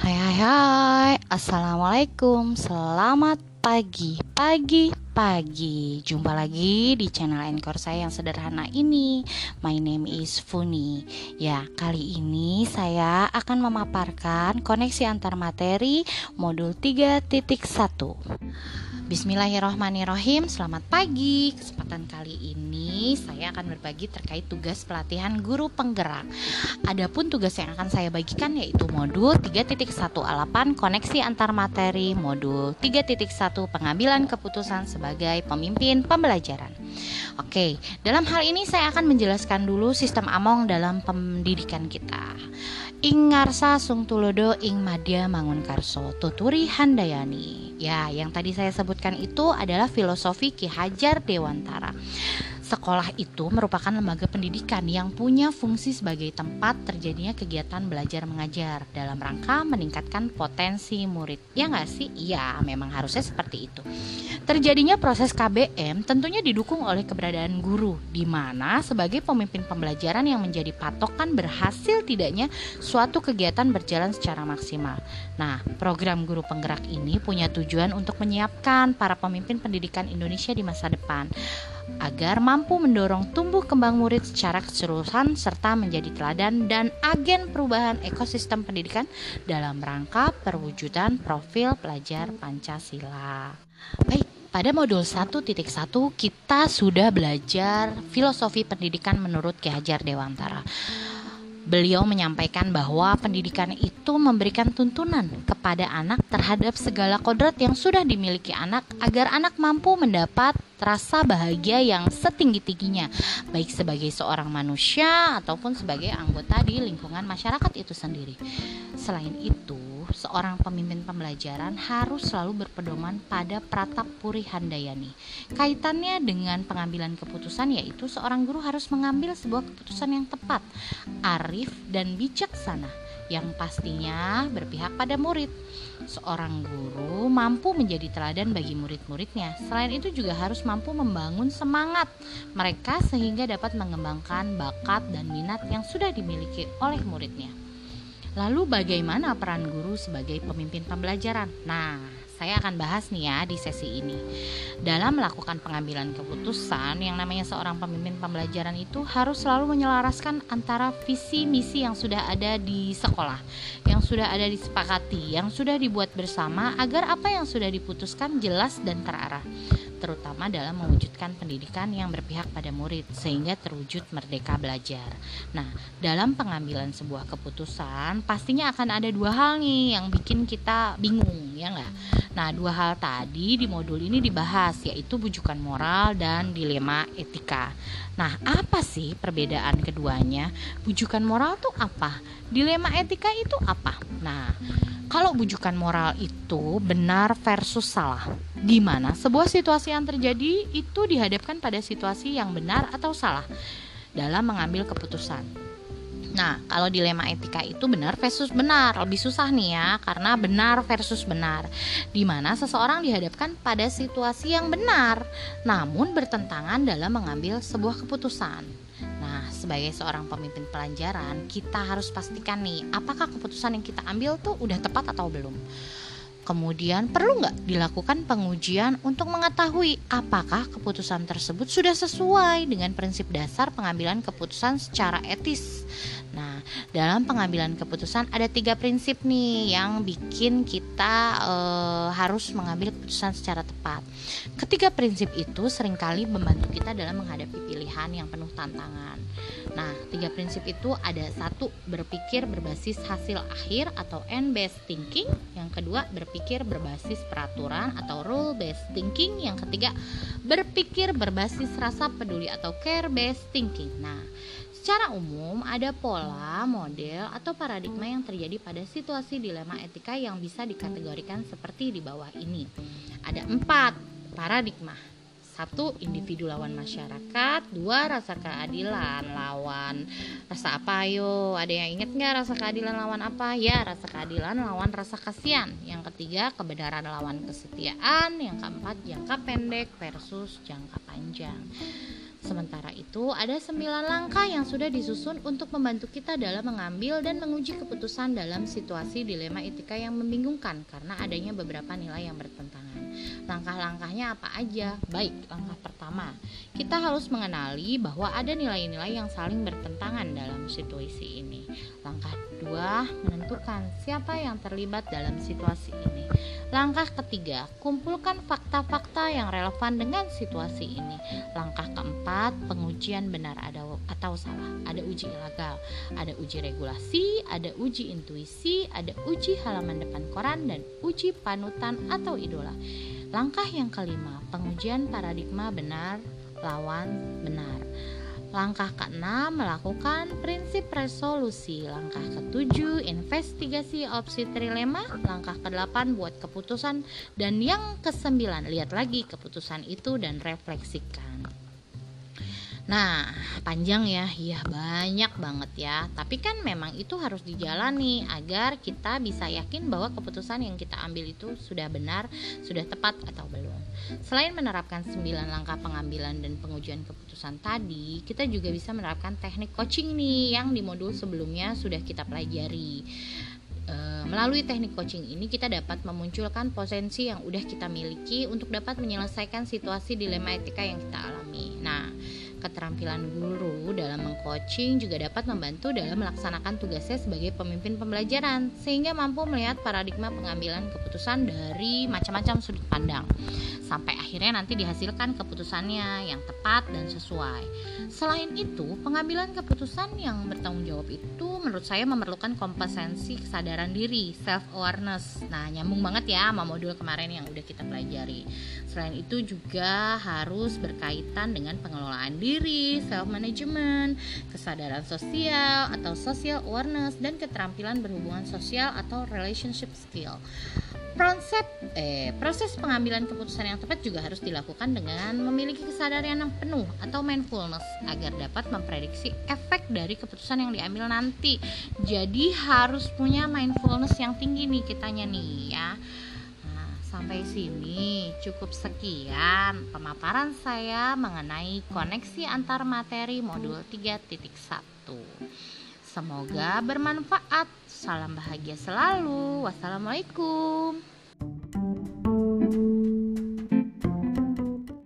Hai hai hai. Assalamualaikum. Selamat pagi. Pagi pagi. Jumpa lagi di channel Anchor saya yang sederhana ini. My name is Funi. Ya kali ini saya akan memaparkan Koneksi antar materi Modul 3.1 Bismillahirrohmanirrohim Selamat pagi. Kesempatan kali ini Saya akan berbagi terkait tugas pelatihan guru penggerak. Adapun tugas yang akan saya bagikan Yaitu modul 3.1 alapan Koneksi antar materi Modul 3.1 pengambilan keputusan Sebagai pemimpin pembelajaran Oke, dalam hal ini saya akan menjelaskan dulu sistem Among dalam pendidikan kita. Ing ngarsa sung tulodo ing madya mangun karso tuturi handayani. Ya, yang tadi saya sebutkan itu adalah filosofi Ki Hajar Dewantara. Sekolah itu merupakan lembaga pendidikan yang punya fungsi sebagai tempat terjadinya kegiatan belajar mengajar dalam rangka meningkatkan potensi murid. Ya nggak sih? Iya, memang harusnya seperti itu. Terjadinya proses KBM tentunya didukung oleh keberadaan guru, di mana sebagai pemimpin pembelajaran yang menjadi patokan berhasil tidaknya suatu kegiatan berjalan secara maksimal. Nah, program guru penggerak ini punya tujuan untuk menyiapkan para pemimpin pendidikan Indonesia di masa depan agar mampu mendorong tumbuh kembang murid secara keseluruhan serta menjadi teladan dan agen perubahan ekosistem pendidikan dalam rangka perwujudan profil pelajar Pancasila. Baik, pada modul 1.1 kita sudah belajar filosofi pendidikan menurut Ki Hajar Dewantara. Beliau menyampaikan bahwa pendidikan itu memberikan tuntunan kepada anak terhadap segala kodrat yang sudah dimiliki anak agar anak mampu mendapat rasa bahagia yang setinggi-tingginya, baik sebagai seorang manusia ataupun sebagai anggota di lingkungan masyarakat itu sendiri. Selain itu, seorang pemimpin pembelajaran harus selalu berpedoman pada pratap puri handayani. Kaitannya dengan pengambilan keputusan yaitu seorang guru harus mengambil sebuah keputusan yang tepat, arif dan bijaksana yang pastinya berpihak pada murid. Seorang guru mampu menjadi teladan bagi murid-muridnya. Selain itu juga harus mampu membangun semangat mereka sehingga dapat mengembangkan bakat dan minat yang sudah dimiliki oleh muridnya. Lalu bagaimana peran guru sebagai pemimpin pembelajaran? Nah, saya akan bahas nih ya di sesi ini. Dalam melakukan pengambilan keputusan, yang namanya seorang pemimpin pembelajaran itu harus selalu menyelaraskan antara visi misi yang sudah ada di sekolah, yang sudah ada disepakati, yang sudah dibuat bersama agar apa yang sudah diputuskan jelas dan terarah terutama dalam mewujudkan pendidikan yang berpihak pada murid sehingga terwujud merdeka belajar. Nah, dalam pengambilan sebuah keputusan pastinya akan ada dua hal nih yang bikin kita bingung, ya nggak? Nah, dua hal tadi di modul ini dibahas yaitu bujukan moral dan dilema etika. Nah, apa sih perbedaan keduanya? Bujukan moral tuh apa? Dilema etika itu apa? Nah, kalau bujukan moral itu benar versus salah. Di mana sebuah situasi yang terjadi itu dihadapkan pada situasi yang benar atau salah dalam mengambil keputusan. Nah, kalau dilema etika itu benar versus benar, lebih susah nih ya, karena benar versus benar. Di mana seseorang dihadapkan pada situasi yang benar, namun bertentangan dalam mengambil sebuah keputusan sebagai seorang pemimpin pelajaran, kita harus pastikan nih, apakah keputusan yang kita ambil tuh udah tepat atau belum. Kemudian perlu nggak dilakukan pengujian untuk mengetahui apakah keputusan tersebut sudah sesuai dengan prinsip dasar pengambilan keputusan secara etis. Nah, dalam pengambilan keputusan ada tiga prinsip nih yang bikin kita e, harus mengambil keputusan secara tepat. Ketiga prinsip itu sering kali membantu kita dalam menghadapi pilihan yang penuh tantangan. Nah, tiga prinsip itu ada satu berpikir berbasis hasil akhir atau end based thinking, yang kedua berpikir berbasis peraturan atau rule based thinking, yang ketiga berpikir berbasis rasa peduli atau care based thinking. Nah, Secara umum, ada pola, model, atau paradigma yang terjadi pada situasi dilema etika yang bisa dikategorikan seperti di bawah ini. Ada empat paradigma. Satu individu lawan masyarakat. Dua rasa keadilan lawan rasa apa yo ada yang inget nggak rasa keadilan lawan apa? Ya rasa keadilan lawan rasa kasihan. Yang ketiga kebenaran lawan kesetiaan. Yang keempat jangka pendek versus jangka panjang Sementara itu, ada sembilan langkah yang sudah disusun untuk membantu kita dalam mengambil dan menguji keputusan dalam situasi dilema etika yang membingungkan karena adanya beberapa nilai yang bertentangan. Langkah-langkahnya apa aja? Baik, langkah pertama, kita harus mengenali bahwa ada nilai-nilai yang saling bertentangan dalam situasi ini. Langkah kedua, menentukan siapa yang terlibat dalam situasi ini. Langkah ketiga, kumpulkan fakta-fakta yang relevan dengan situasi ini. Langkah keempat, pengujian benar ada atau salah. Ada uji ilegal, ada uji regulasi, ada uji intuisi, ada uji halaman depan koran dan uji panutan atau idola. Langkah yang kelima, pengujian paradigma benar lawan benar. Langkah keenam melakukan prinsip resolusi. Langkah ketujuh investigasi opsi trilema. Langkah kedelapan buat keputusan dan yang kesembilan lihat lagi keputusan itu dan refleksikan. Nah, panjang ya, ya banyak banget ya. Tapi kan memang itu harus dijalani agar kita bisa yakin bahwa keputusan yang kita ambil itu sudah benar, sudah tepat atau belum. Selain menerapkan 9 langkah pengambilan dan pengujian keputusan tadi, kita juga bisa menerapkan teknik coaching nih yang di modul sebelumnya sudah kita pelajari. E, melalui teknik coaching ini kita dapat memunculkan potensi yang udah kita miliki untuk dapat menyelesaikan situasi dilema etika yang kita alami. Nah, keterampilan guru dalam mengcoaching juga dapat membantu dalam melaksanakan tugasnya sebagai pemimpin pembelajaran sehingga mampu melihat paradigma pengambilan keputusan dari macam-macam sudut pandang sampai akhirnya nanti dihasilkan keputusannya yang tepat dan sesuai. Selain itu, pengambilan keputusan yang bertanggung jawab itu menurut saya memerlukan kompetensi kesadaran diri, self awareness. Nah, nyambung banget ya sama modul kemarin yang udah kita pelajari. Selain itu juga harus berkaitan dengan pengelolaan diri, self management, kesadaran sosial atau social awareness dan keterampilan berhubungan sosial atau relationship skill proses eh proses pengambilan keputusan yang tepat juga harus dilakukan dengan memiliki kesadaran yang penuh atau mindfulness agar dapat memprediksi efek dari keputusan yang diambil nanti. Jadi harus punya mindfulness yang tinggi nih kitanya nih ya. Sampai sini cukup sekian pemaparan saya mengenai koneksi antar materi modul 3.1. Semoga bermanfaat. Salam bahagia selalu. Wassalamualaikum.